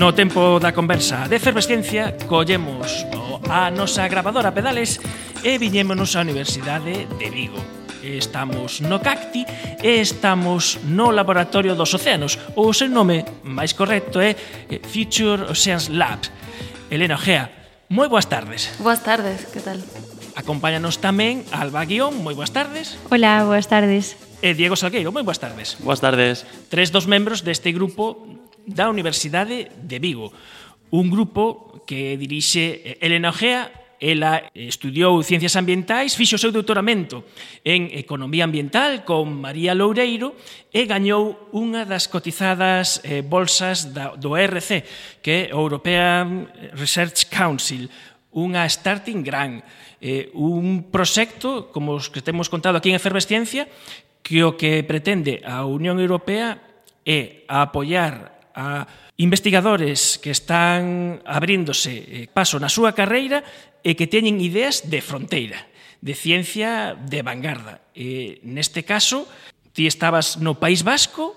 No tempo da conversa de efervescencia collemos a nosa grabadora pedales e viñémonos á Universidade de Vigo. Estamos no Cacti e estamos no Laboratorio dos Océanos, o seu nome máis correcto é eh, Future Oceans Lab. Elena Ojea, moi boas tardes. Boas tardes, que tal? Acompáñanos tamén Alba Guión, moi boas tardes. Hola, boas tardes. E Diego Salgueiro, moi boas tardes. Boas tardes. Tres dos membros deste grupo da Universidade de Vigo. Un grupo que dirixe Elena Ojea Ela estudiou Ciencias Ambientais, fixo o seu doutoramento en Economía Ambiental con María Loureiro e gañou unha das cotizadas eh, bolsas da, do ERC, que é European Research Council, unha starting grant, eh, un proxecto, como os que temos contado aquí en Efervesciencia, que o que pretende a Unión Europea é apoiar a investigadores que están abríndose eh, paso na súa carreira e que teñen ideas de fronteira, de ciencia de vanguarda. E neste caso, ti estabas no País Vasco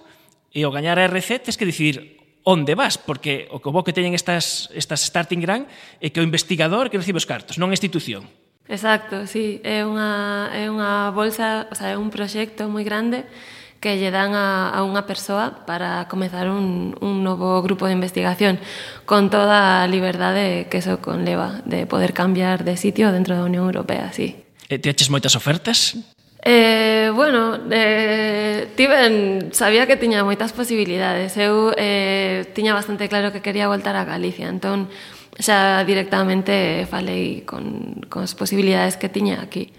e ao gañar a RC tes que decidir onde vas, porque o que bo que teñen estas, estas starting grant é que o investigador que recibe os cartos, non a institución. Exacto, sí, é unha, é unha bolsa, o sea, é un proxecto moi grande que lle dan a, a unha persoa para comezar un, un novo grupo de investigación con toda a liberdade que eso conleva de poder cambiar de sitio dentro da Unión Europea, sí. E eh, te eches moitas ofertas? Eh, bueno, eh, tiven, sabía que tiña moitas posibilidades. Eu eh, tiña bastante claro que quería voltar a Galicia, entón xa directamente falei con, con as posibilidades que tiña aquí.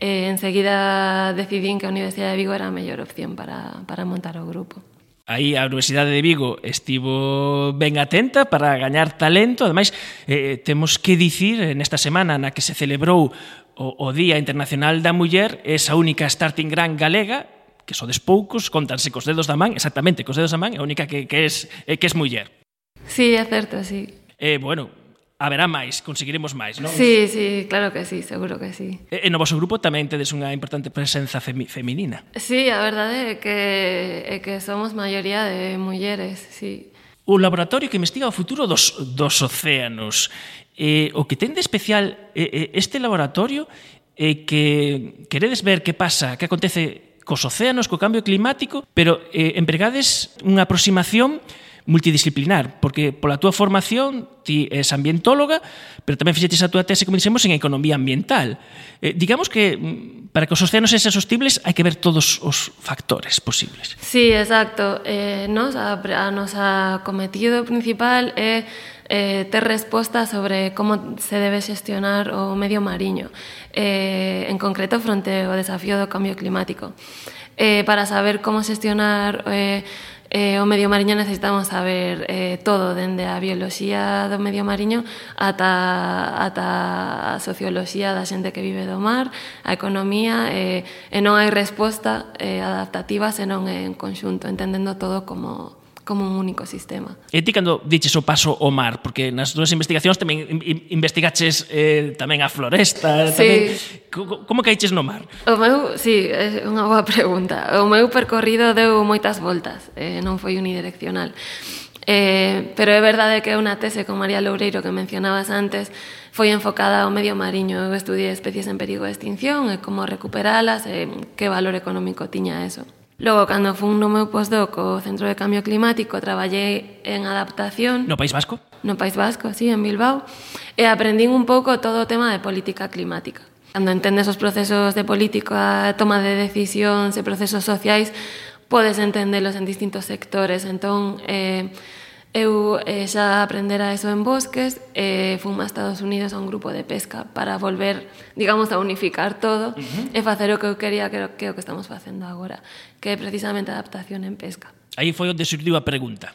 E enseguida decidín que a Universidade de Vigo era a mellor opción para, para montar o grupo. Aí a Universidade de Vigo estivo ben atenta para gañar talento. Ademais, eh, eh temos que dicir eh, nesta semana na que se celebrou o, o Día Internacional da Muller, esa única starting gran galega, que sodes poucos, contanse cos dedos da man, exactamente, cos dedos da man, a única que, que, es, que es muller. Sí, é certo, sí. Eh, bueno, haberá máis, conseguiremos máis, non? Sí, sí, claro que sí, seguro que sí. E, e no vosso grupo tamén tedes unha importante presenza femi feminina. Sí, a verdade é que, é que somos maioría de mulleres, sí. O laboratorio que investiga o futuro dos, dos océanos. Eh, o que ten de especial eh, este laboratorio é eh, que queredes ver que pasa, que acontece cos océanos, co cambio climático, pero eh, empregades unha aproximación multidisciplinar, porque pola túa formación ti és ambientóloga, pero tamén fixetes a túa tese, como dixemos, en economía ambiental. Eh, digamos que mm, para que os océanos sexan sostibles hai que ver todos os factores posibles. Sí, exacto. Eh, nos, a, a nosa cometido principal é eh, eh, ter resposta sobre como se debe xestionar o medio mariño, eh, en concreto fronte ao desafío do cambio climático. Eh, para saber como xestionar eh, Eh, o medio mariño necesitamos saber eh, todo, dende a bioloxía do medio mariño ata, ata a socioloxía da xente que vive do mar, a economía, eh, e non hai resposta eh, adaptativa senón en conxunto, entendendo todo como, como un único sistema. E ti cando diches o paso ao mar, porque nas túas investigacións tamén investigaches eh, tamén a floresta, eh, sí. tamén, como caíches no mar? O meu, sí, é unha boa pregunta. O meu percorrido deu moitas voltas, eh, non foi unidireccional. Eh, pero é verdade que unha tese con María Loureiro que mencionabas antes foi enfocada ao medio mariño. Eu estudiei especies en perigo de extinción e como recuperalas e que valor económico tiña eso. Logo, cando fun no meu postdoc o Centro de Cambio Climático, traballei en adaptación... No País Vasco? No País Vasco, sí, en Bilbao. E aprendín un pouco todo o tema de política climática. Cando entendes os procesos de política, toma de decisións e procesos sociais, podes entendelos en distintos sectores. Entón, eh, Eu eh, xa aprendera eso en bosques e eh, fun a Estados Unidos a un grupo de pesca para volver, digamos, a unificar todo uh -huh. e facer o que eu quería que, que o que estamos facendo agora, que é precisamente adaptación en pesca. Aí foi onde surdiu a pregunta.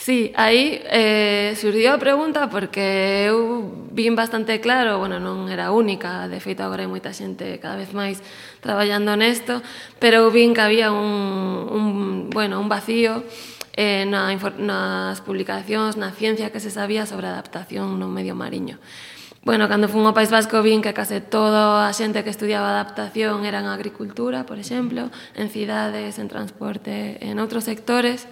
Sí, aí eh, surdiu a pregunta porque eu vin bastante claro, bueno, non era única, de feito agora hai moita xente cada vez máis traballando nesto, pero eu vin que había un, un, bueno, un vacío eh, na, nas publicacións, na ciencia que se sabía sobre a adaptación no medio mariño. Bueno, cando fun ao País Vasco vin que case toda a xente que estudiaba adaptación eran agricultura, por exemplo, en cidades, en transporte, en outros sectores,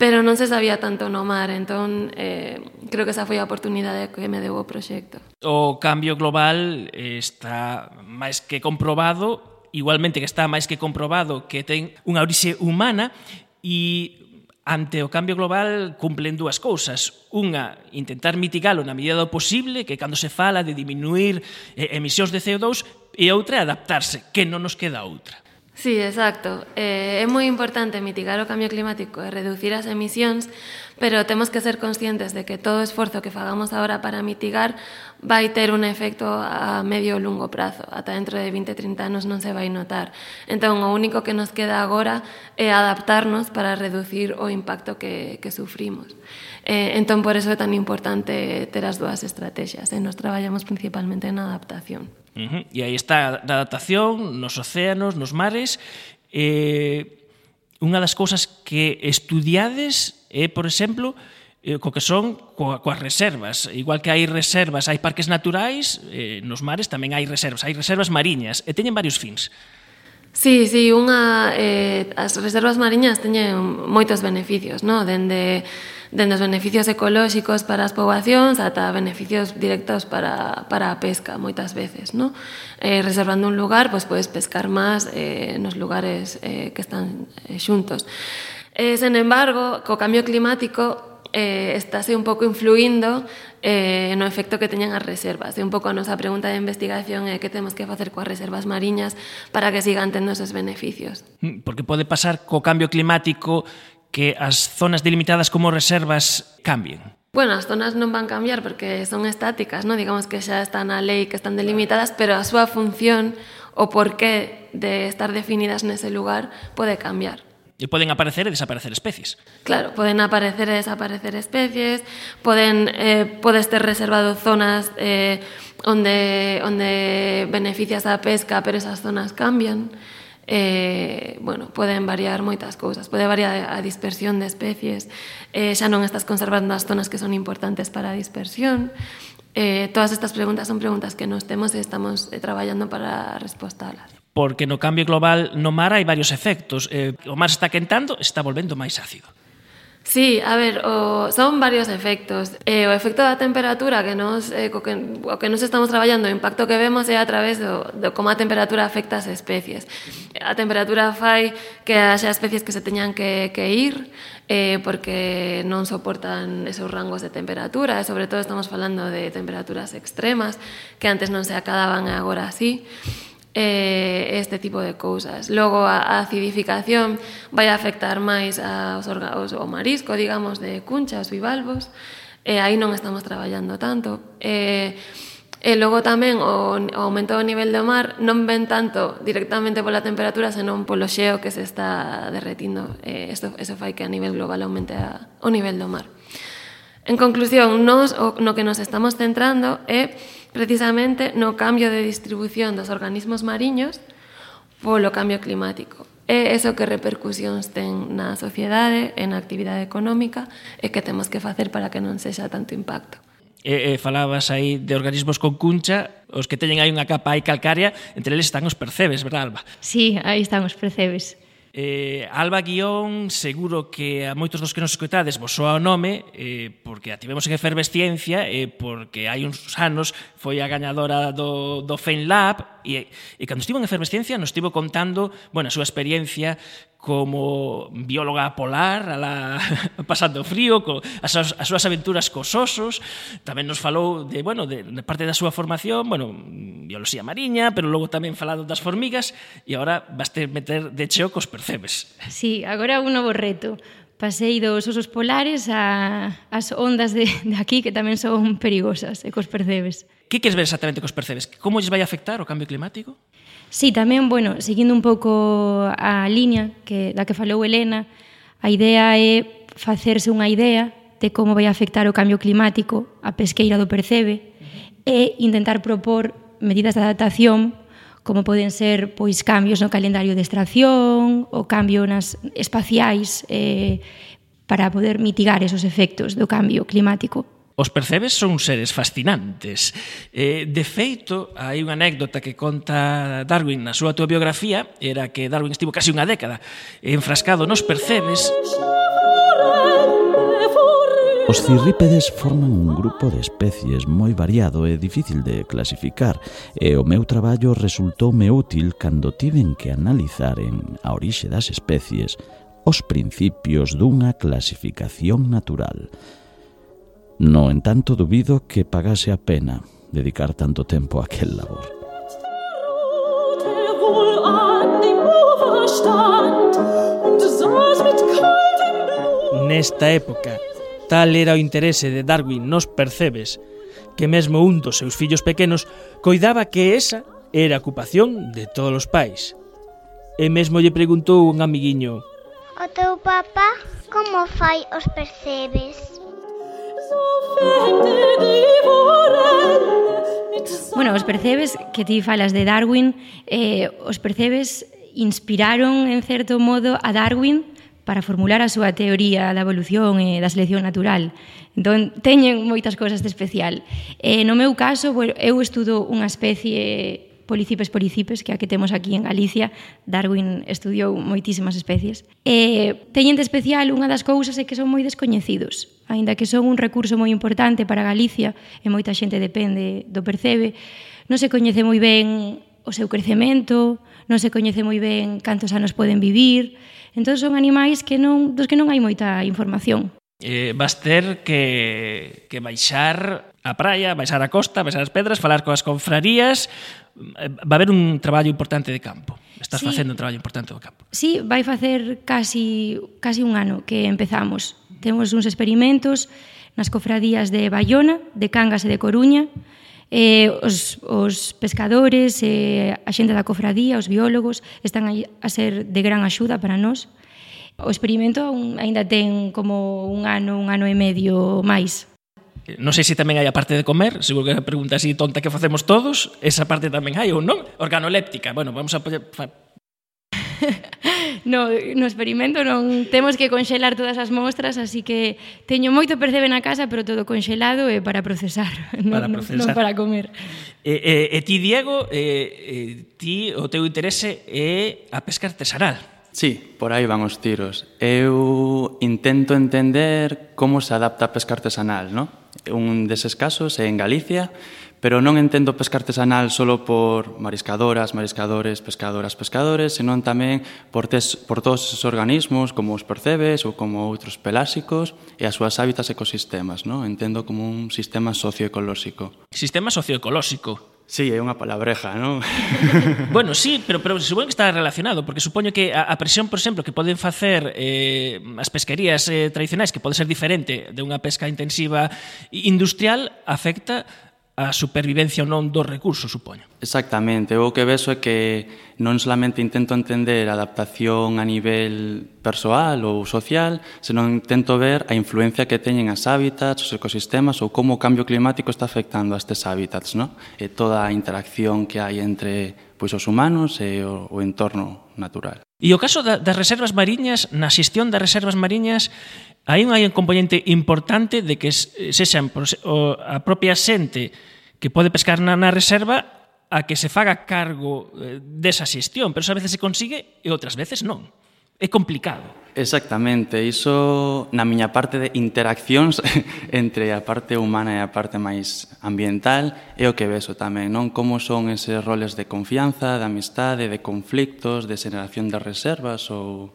pero non se sabía tanto no mar, entón eh, creo que esa foi a oportunidade que me deu o proxecto. O cambio global eh, está máis que comprobado, igualmente que está máis que comprobado que ten unha orixe humana e ante o cambio global cumplen dúas cousas. Unha, intentar mitigalo na medida do posible, que cando se fala de diminuir eh, emisións de CO2, e outra, adaptarse, que non nos queda outra. Sí, exacto. Eh, é moi importante mitigar o cambio climático e reducir as emisións, pero temos que ser conscientes de que todo o esforzo que fagamos agora para mitigar vai ter un efecto a medio ou longo prazo. Ata dentro de 20-30 anos non se vai notar. Entón, o único que nos queda agora é adaptarnos para reducir o impacto que, que sufrimos. Eh, entón, por eso é tan importante ter as dúas estrategias. Eh? nos traballamos principalmente na adaptación. Uh -huh. E aí está a adaptación nos océanos, nos mares. Eh, unha das cousas que estudiades é, eh, por exemplo, eh, co que son coa, coas reservas. Igual que hai reservas, hai parques naturais, eh, nos mares tamén hai reservas, hai reservas mariñas, e teñen varios fins. Sí, sí, unha, eh, as reservas mariñas teñen moitos beneficios, no? dende dende os beneficios ecolóxicos para as poboacións ata beneficios directos para, para a pesca moitas veces. No? Eh, reservando un lugar, pois podes pescar máis eh, nos lugares eh, que están eh, xuntos. Eh, sen embargo, co cambio climático eh, estáse un pouco influindo eh, no efecto que teñan as reservas. E un pouco a nosa pregunta de investigación é que temos que facer coas reservas mariñas para que sigan tendo esos beneficios. Mm, porque pode pasar co cambio climático que as zonas delimitadas como reservas cambien? Bueno, as zonas non van cambiar porque son estáticas, ¿no? digamos que xa están a lei que están delimitadas, pero a súa función o porqué de estar definidas nese lugar pode cambiar. E poden aparecer e desaparecer especies. Claro, poden aparecer e desaparecer especies, poden eh, podes ter reservado zonas eh, onde, onde beneficias a pesca, pero esas zonas cambian eh, bueno, poden variar moitas cousas. Pode variar a dispersión de especies, eh, xa non estás conservando as zonas que son importantes para a dispersión. Eh, todas estas preguntas son preguntas que nos temos e estamos eh, traballando para respostalas. Porque no cambio global no mar hai varios efectos. Eh, o mar está quentando, está volvendo máis ácido. Sí, a ver, o, son varios efectos. Eh, o efecto da temperatura que nos, eh, co que, o que nos estamos traballando, o impacto que vemos é a través do, do como a temperatura afecta as especies. A temperatura fai que haxa especies que se teñan que, que ir eh, porque non soportan esos rangos de temperatura, e sobre todo estamos falando de temperaturas extremas que antes non se acababan e agora sí eh, este tipo de cousas. Logo, a acidificación vai afectar máis aos, órganos ao marisco, digamos, de cuncha, bivalvos, e eh, aí non estamos traballando tanto. Eh, E logo tamén o, o aumento do nivel do mar non ven tanto directamente pola temperatura, senón polo xeo que se está derretindo. E isto, eso fai que a nivel global aumente a, o nivel do mar. En conclusión, nos, o no que nos estamos centrando é precisamente no cambio de distribución dos organismos mariños polo cambio climático. É eso que repercusións ten na sociedade en na actividade económica e que temos que facer para que non sexa tanto impacto e, e falabas aí de organismos con cuncha, os que teñen aí unha capa aí calcaria, entre eles están os percebes, verdad, Alba? Sí, aí están os percebes. Eh, Alba Guión, seguro que a moitos dos que nos escoitades vos soa o nome, eh, porque a tivemos en efervesciencia, eh, porque hai uns anos foi a gañadora do, do FENLAB, e, e cando estivo en efervesciencia nos estivo contando, bueno, a súa experiencia como bióloga polar, ala, pasando frío, co, as, as súas aventuras cos osos, tamén nos falou de, bueno, de, de parte da súa formación, bueno, bioloxía mariña, pero logo tamén falado das formigas, e agora vas ter meter de cheo cos percebes. Sí, agora un novo reto, pasei dos osos polares a as ondas de, de aquí que tamén son perigosas e cos percebes. Que queres ver exactamente cos percebes? Como lles vai afectar o cambio climático? Sí, tamén, bueno, seguindo un pouco a liña que, da que falou Elena, a idea é facerse unha idea de como vai afectar o cambio climático a pesqueira do percebe e intentar propor medidas de adaptación como poden ser pois cambios no calendario de extracción ou cambio nas espaciais eh, para poder mitigar esos efectos do cambio climático. Os percebes son seres fascinantes. Eh, de feito, hai unha anécdota que conta Darwin na súa autobiografía, era que Darwin estivo casi unha década enfrascado nos percebes. Os cirrípedes forman un grupo de especies moi variado e difícil de clasificar, e o meu traballo resultoume útil cando tiven que analizar en a orixe das especies os principios dunha clasificación natural. No entanto, dubido que pagase a pena dedicar tanto tempo a aquel labor. Nesta época, tal era o interese de Darwin nos percebes que mesmo un dos seus fillos pequenos coidaba que esa era a ocupación de todos os pais. E mesmo lle preguntou un amiguiño O teu papá como fai os percebes? Bueno, os percebes que ti falas de Darwin, eh, os percebes inspiraron en certo modo a Darwin para formular a súa teoría da evolución e da selección natural. Entón, teñen moitas cousas de especial. Eh, no meu caso, eu estudo unha especie Policipes policipes, que a que temos aquí en Galicia, Darwin estudiou moitísimas especies. E teñen de especial unha das cousas é que son moi descoñecidos, aínda que son un recurso moi importante para Galicia e moita xente depende do percebe. Non se coñece moi ben o seu crecemento, non se coñece moi ben cantos anos poden vivir. Entón son animais que non, dos que non hai moita información. Eh, vas ter que, que baixar a praia, baixar a costa, baixar as pedras, falar coas confrarías, va haber un traballo importante de campo. Estás sí, facendo un traballo importante do campo. Sí, vai facer casi, casi un ano que empezamos. Temos uns experimentos nas cofradías de Bayona, de Cangas e de Coruña, eh, os, os pescadores, eh, a xente da cofradía, os biólogos, están aí a ser de gran axuda para nós. O experimento un, aínda ten como un ano, un ano e medio máis. Non sei se tamén hai a parte de comer, seguro que é a pregunta así tonta que facemos todos, esa parte tamén hai ou non? Organoléptica. Bueno, vamos a no, no experimento non temos que conxelar todas as mostras, así que teño moito percebe na casa, pero todo conxelado é para procesar, non para, procesar. Non, non para comer. E, e, e ti, Diego, e, e, ti o teu interese é a pesca artesanal. Sí, por aí van os tiros. Eu intento entender como se adapta a pesca artesanal, non? Un deses casos é en Galicia, pero non entendo pesca artesanal solo por mariscadoras, mariscadores, pescadoras, pescadores, senón tamén por, tes, por todos esos organismos como os percebes ou como outros pelásicos, e as súas hábitats ecosistemas, non? Entendo como un sistema socioecolóxico. Sistema socioecolóxico. Sí, é unha palabreja, non? bueno, sí, pero, pero supoño que está relacionado, porque supoño que a, a presión, por exemplo, que poden facer eh, as pesquerías eh, tradicionais, que pode ser diferente de unha pesca intensiva industrial, afecta a supervivencia ou non dos recursos, supoño. Exactamente, o que vexo é que non solamente intento entender a adaptación a nivel persoal ou social, senón intento ver a influencia que teñen as hábitats, os ecosistemas ou como o cambio climático está afectando a estes hábitats, no? e toda a interacción que hai entre pois os humanos e o, o entorno natural. E o caso da, das reservas mariñas, na xestión das reservas mariñas, hai un, hai un componente importante de que sexan o, a propia xente que pode pescar na, na reserva a que se faga cargo eh, desa xestión, pero a veces se consigue e outras veces non. É complicado. Exactamente, iso na miña parte de interaccións entre a parte humana e a parte máis ambiental é o que veso tamén, non? Como son eses roles de confianza, de amistade, de conflictos, de xeración de reservas ou,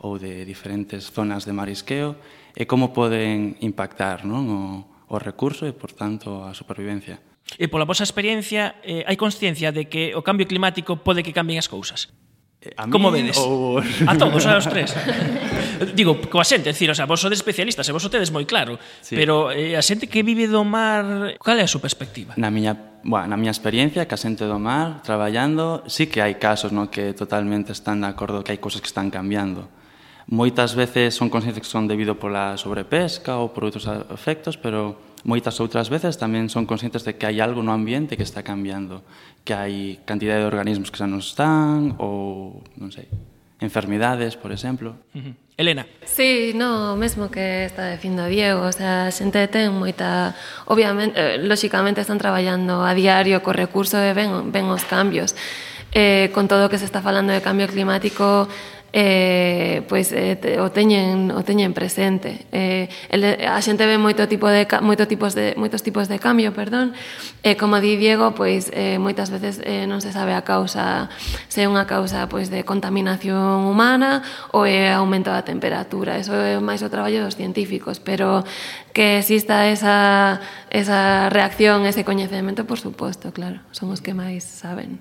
ou de diferentes zonas de marisqueo e como poden impactar non? O, o recurso e, por tanto, a supervivencia. E pola vosa experiencia, eh, hai consciencia de que o cambio climático pode que cambien as cousas? A mí, Como vedes? Ou... A todos, aos tres. Digo, coa xente, decir, o sea, vos sodes especialistas e vos o tedes moi claro, sí. pero eh, a xente que vive do mar, cal é a súa perspectiva? Na miña, bueno, na miña experiencia, que a xente do mar, traballando, sí que hai casos no que totalmente están de acordo que hai cousas que están cambiando. Moitas veces son conscientes que son debido pola sobrepesca ou por outros efectos, pero moitas outras veces tamén son conscientes de que hai algo no ambiente que está cambiando, que hai cantidade de organismos que xa non están ou, non sei, enfermidades, por exemplo. Uh -huh. Elena. Sí, no, mesmo que está dicindo Diego, o sea, a xente ten moita, obviamente, eh, lóxicamente están traballando a diario co recurso e ven, ven os cambios. Eh, con todo o que se está falando de cambio climático, eh, pois eh, te, o teñen o teñen presente. Eh, el, a xente ve moito tipo de moito tipos de moitos tipos de cambio, perdón. Eh, como di Diego, pois eh, moitas veces eh, non se sabe a causa, se é unha causa pois de contaminación humana ou é aumento da temperatura. Eso é máis o traballo dos científicos, pero que exista esa esa reacción, ese coñecemento, por suposto, claro, son os que máis saben.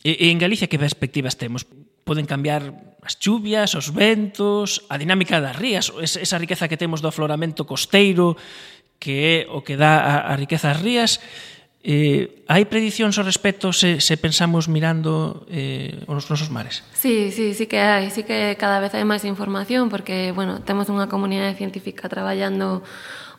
E, e en Galicia que perspectivas temos? Poden cambiar as chuvias, os ventos, a dinámica das rías, esa riqueza que temos do afloramento costeiro, que é o que dá a, a riqueza ás rías, Eh, hai predicións ao respecto se, se pensamos mirando eh, os nosos mares? Sí, sí, sí que hai, sí que cada vez hai máis información porque, bueno, temos unha comunidade científica traballando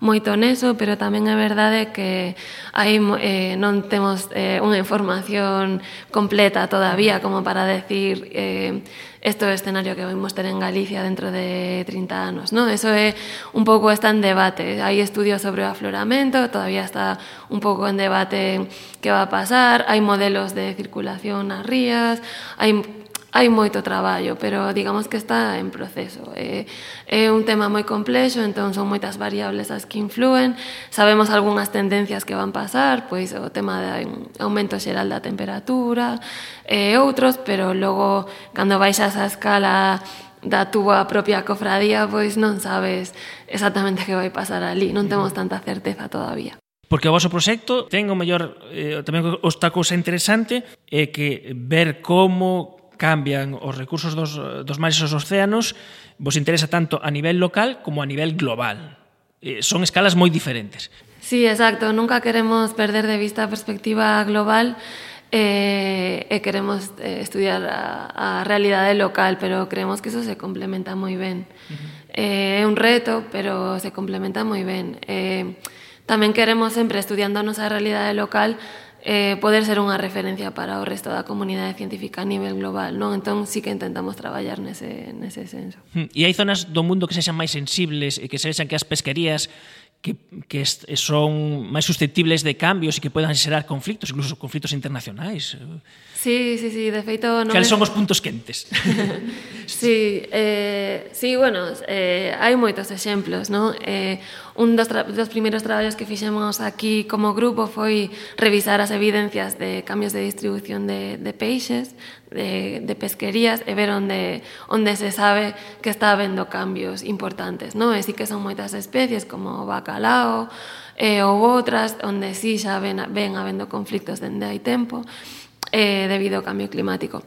moito neso, pero tamén é verdade que aí eh, non temos eh, unha información completa todavía como para decir eh, isto é o escenario que vimos ter en Galicia dentro de 30 anos. ¿no? Eso é un pouco está en debate. Hai estudios sobre o afloramento, todavía está un pouco en debate que va a pasar, hai modelos de circulación nas rías, hai hai moito traballo, pero digamos que está en proceso. É, é un tema moi complexo, entón son moitas variables as que influen. Sabemos algunhas tendencias que van pasar, pois o tema de aumento xeral da temperatura e outros, pero logo cando baixas a escala da túa propia cofradía, pois non sabes exactamente que vai pasar ali, non temos tanta certeza todavía. Porque o vosso proxecto ten o mellor eh, tamén outra cousa interesante é que ver como cambian os recursos dos, dos mares e os océanos vos interesa tanto a nivel local como a nivel global. Eh, son escalas moi diferentes. Sí, exacto. Nunca queremos perder de vista a perspectiva global eh, e queremos eh, estudiar a, a realidade local, pero creemos que eso se complementa moi ben. Uh eh, -huh. É eh, un reto, pero se complementa moi ben. Eh, tamén queremos sempre, estudiando a nosa realidade local, eh, poder ser unha referencia para o resto da comunidade científica a nivel global, non? Entón, sí que intentamos traballar nese, nese senso. Hmm. E hai zonas do mundo que sexan máis sensibles e que sexan que as pesquerías que, que son máis susceptibles de cambios e que podan xerar conflictos, incluso conflictos internacionais. Sí, sí, sí, de feito... Non Cal son os puntos quentes? sí, eh, sí, bueno, eh, hai moitos exemplos, non? Eh, un dos, dos primeiros traballos que fixemos aquí como grupo foi revisar as evidencias de cambios de distribución de, de peixes, de, de pesquerías, e ver onde, onde se sabe que está habendo cambios importantes, non? E sí que son moitas especies, como o bacalao, eh, ou outras, onde sí xa ven, ven habendo conflictos dende hai tempo eh, debido ao cambio climático.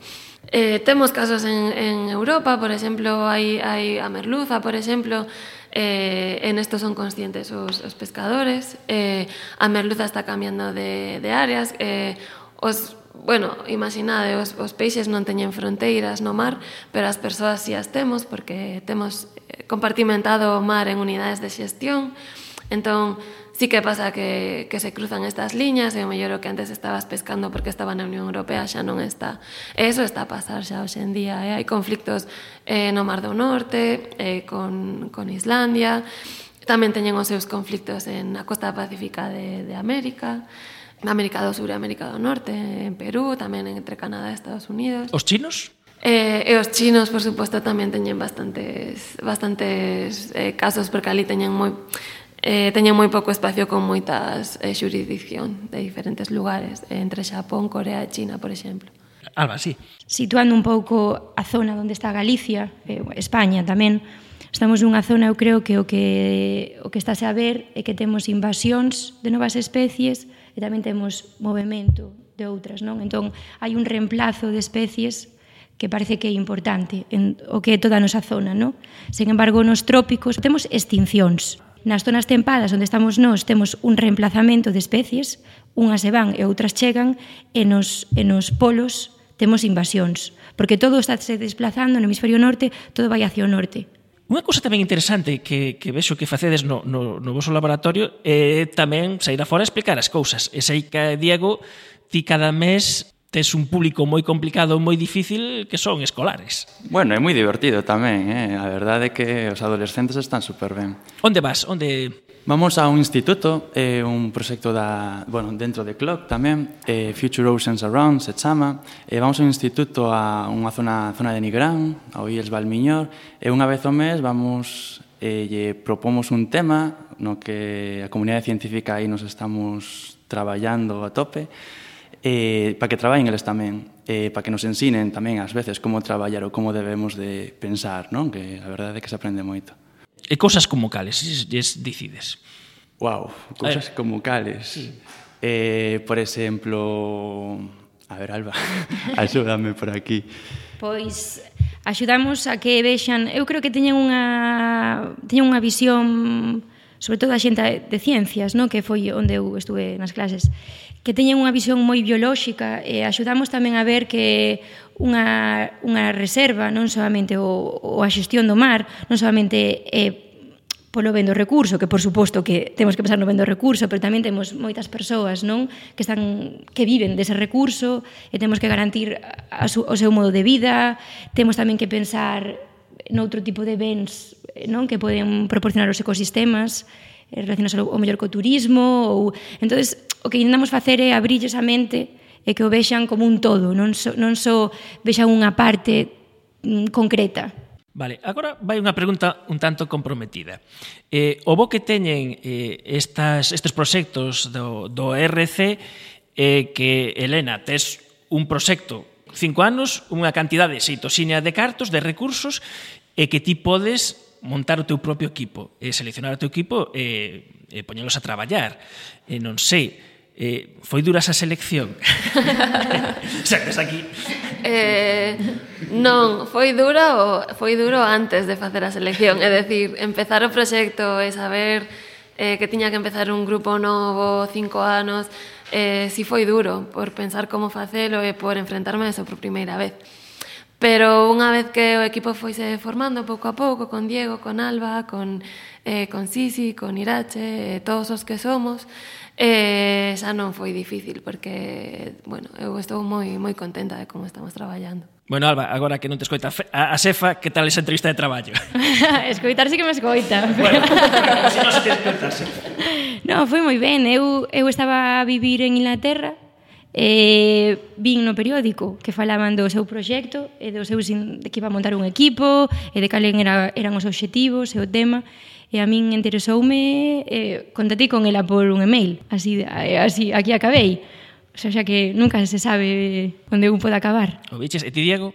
Eh, temos casos en, en Europa, por exemplo, hai, hai a merluza, por exemplo, eh, en esto son conscientes os, os pescadores, eh, a merluza está cambiando de, de áreas, eh, os bueno, imaginade, os, os peixes non teñen fronteiras no mar, pero as persoas si as temos, porque temos eh, compartimentado o mar en unidades de xestión, entón, sí que pasa que, que se cruzan estas liñas e o mellor o que antes estabas pescando porque estaba na Unión Europea xa non está. E eso está a pasar xa hoxe en día. Eh? Hai conflictos eh, no Mar do Norte, eh, con, con Islandia, tamén teñen os seus conflictos en a costa pacífica de, de América, América do Sur e América do Norte, en Perú, tamén entre Canadá e Estados Unidos. Os chinos? Eh, e os chinos, por suposto, tamén teñen bastantes, bastantes eh, casos, porque ali teñen moi eh, teñen moi pouco espacio con moitas eh, xurisdicción de diferentes lugares, eh, entre Xapón, Corea e China, por exemplo. Alba, sí. Situando un pouco a zona onde está Galicia, eh, España tamén, estamos nunha zona, eu creo que o que o que estáse a ver é que temos invasións de novas especies e tamén temos movimento de outras, non? Entón, hai un reemplazo de especies que parece que é importante en o que é toda a nosa zona, non? Sen embargo, nos trópicos temos extincións. Nas zonas tempadas onde estamos nós temos un reemplazamento de especies, unhas se van e outras chegan, e nos, e nos polos temos invasións, porque todo está se desplazando no hemisferio norte, todo vai hacia o norte. Unha cousa tamén interesante que, que vexo que facedes no, no, no vosso laboratorio é tamén sair fora a explicar as cousas. E sei que, Diego, ti cada mes tes un público moi complicado, moi difícil, que son escolares. Bueno, é moi divertido tamén, eh? a verdade é que os adolescentes están super ben. Onde vas? Onde... Vamos a un instituto, é eh, un proxecto da, bueno, dentro de Clock tamén, eh, Future Oceans Around se chama, eh, vamos a un instituto a unha zona, zona de Nigrán, ao Illes Valmiñor, e unha vez ao mes vamos eh, lle propomos un tema no que a comunidade científica aí nos estamos traballando a tope, eh, para que traballen eles tamén, eh, para que nos ensinen tamén ás veces como traballar ou como debemos de pensar, non? Que a verdade é que se aprende moito. E cosas como cales, es, decides? Wow, cosas eh. como cales. Sí. Eh, por exemplo, a ver Alba, axúdame por aquí. Pois axudamos a que vexan, eu creo que teñen unha teñen unha visión sobre todo a xente de ciencias, non, que foi onde eu estuve nas clases, que teñen unha visión moi biolóxica e axudamos tamén a ver que unha, unha reserva non solamente o, o a xestión do mar non solamente é eh, polo ben do recurso, que por suposto que temos que pensar no ben do recurso, pero tamén temos moitas persoas, non, que están que viven dese recurso e temos que garantir a su, o seu modo de vida, temos tamén que pensar noutro tipo de bens, non, que poden proporcionar os ecosistemas eh, relacionados ao, ao mellor co turismo ou entonces o que intentamos facer é abrirlles a mente e que o vexan como un todo, non so, non só so vexan unha parte mm, concreta. Vale, agora vai unha pregunta un tanto comprometida. Eh, o bo que teñen eh, estas, estes proxectos do, do RC é eh, que, Elena, tes un proxecto cinco anos, unha cantidade xeitosiña de cartos, de recursos, e eh, que ti podes montar o teu propio equipo, e eh, seleccionar o teu equipo e, e poñelos a traballar. E non sei, Eh, foi dura esa selección? Sabes aquí. Eh, non, foi dura o, foi duro antes de facer a selección, é dicir, empezar o proxecto e saber eh, que tiña que empezar un grupo novo, cinco anos, eh, si foi duro por pensar como facelo e por enfrentarme a eso por primeira vez. Pero unha vez que o equipo foise formando pouco a pouco, con Diego, con Alba, con, eh, con Sisi, con Irache, eh, todos os que somos, Eh, xa non foi difícil porque, bueno, eu estou moi moi contenta de como estamos traballando. Bueno, Alba, agora que non te escoita a, a Sefa, que tal esa entrevista de traballo? Escoitar sí que me escoita. Bueno, se non se te escoitase. No, foi moi ben. Eu, eu estaba a vivir en Inglaterra eh, vin no periódico que falaban do seu proxecto e do seu de que iba a montar un equipo e de calen era, eran os obxectivos e o tema E a min interesoume, eh, contactei con ela por un email, así, eh, así aquí acabei. O sea, xa que nunca se sabe onde un pode acabar. O biches, e ti, Diego?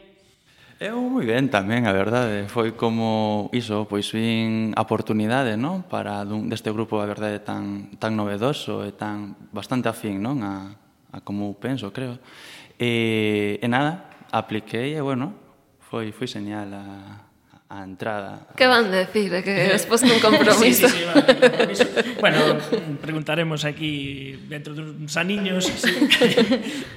Eu moi ben tamén, a verdade. Foi como iso, pois vin a oportunidade, non? Para dun, deste grupo, a verdade, tan, tan novedoso e tan bastante afín, non? A, a como penso, creo. E, e nada, apliquei e, bueno, foi, foi señal a, a entrada. Que van decir? Que despois nun compromiso. sí, sí, sí, vale, compromiso. bueno, preguntaremos aquí dentro dos aniños. Sí,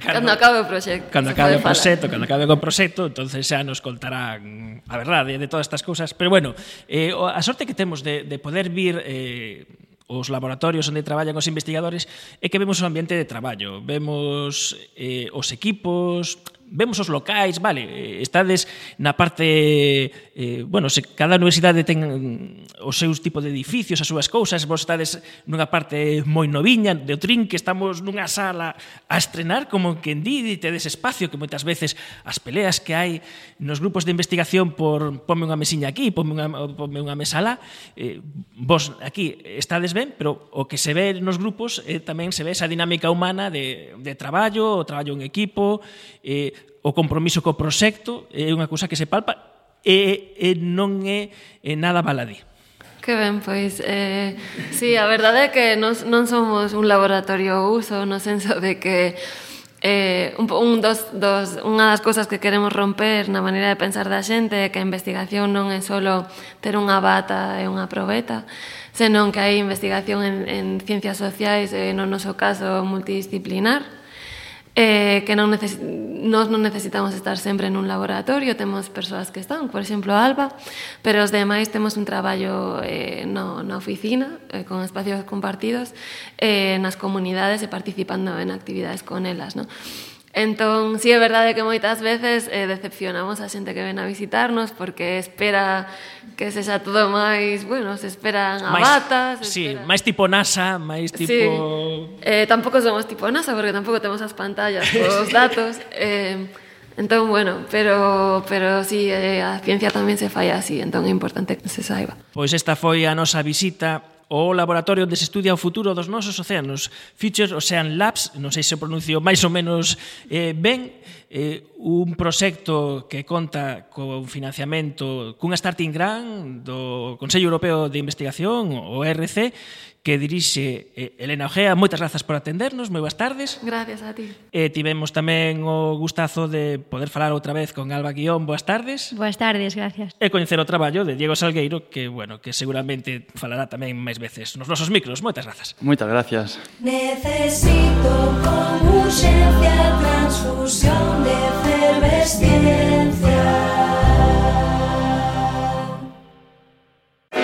cando, cando acabe o proxecto. Cando acabe o proxecto, cando acabe o proxecto, entonces xa nos contarán a verdade de todas estas cousas. Pero bueno, eh, a sorte que temos de, de poder vir eh, os laboratorios onde traballan os investigadores é que vemos o ambiente de traballo, vemos eh, os equipos, vemos os locais, vale, eh, estades na parte eh, bueno, se cada universidade ten mm, os seus tipos de edificios, as súas cousas, vos estades nunha parte moi noviña de Otrín, que estamos nunha sala a estrenar como que en di, tedes espacio que moitas veces as peleas que hai nos grupos de investigación por ponme unha mesiña aquí, ponme unha, ponme unha mesala, eh, vos aquí estades ben, pero o que se ve nos grupos eh, tamén se ve esa dinámica humana de, de traballo, o traballo en equipo, eh, o compromiso co proxecto é unha cousa que se palpa e, e non é, é nada baladí. Que ben, pois, eh, sí, a verdade é que nos, non somos un laboratorio uso no senso de que eh, un, un dos, dos, unha das cousas que queremos romper na maneira de pensar da xente é que a investigación non é só ter unha bata e unha probeta, senón que hai investigación en, en ciencias sociais e no noso caso multidisciplinar, eh, que non neces nos non necesitamos estar sempre nun laboratorio, temos persoas que están, por exemplo, Alba, pero os demais temos un traballo eh, no, na oficina, eh, con espacios compartidos, eh, nas comunidades e participando en actividades con elas. Non? Entón, si sí, é verdade que moitas veces eh, decepcionamos a xente que ven a visitarnos porque espera que sexa todo máis, bueno, se esperan a batas... bata, se sí, espera... máis tipo NASA, máis tipo... Sí. Eh, tampouco somos tipo NASA porque tampouco temos as pantallas cos datos. Eh, entón, bueno, pero, pero sí, eh, a ciencia tamén se falla así, entón é importante que se saiba. Pois esta foi a nosa visita o laboratorio onde se estudia o futuro dos nosos océanos, Future Ocean Labs, non sei se o pronuncio máis ou menos eh, ben, eh, un proxecto que conta con financiamento cunha starting grant do Consello Europeo de Investigación, o ERC, que dirixe eh, Elena Ojea. Moitas grazas por atendernos, moi boas tardes. Gracias a ti. E eh, tivemos tamén o gustazo de poder falar outra vez con Alba Guión. Boas tardes. Boas tardes, gracias. E coñecer o traballo de Diego Salgueiro, que bueno, que seguramente falará tamén máis veces nos nosos micros. Moitas grazas. Moitas gracias. Necesito con urxencia transfusión de efervescencia.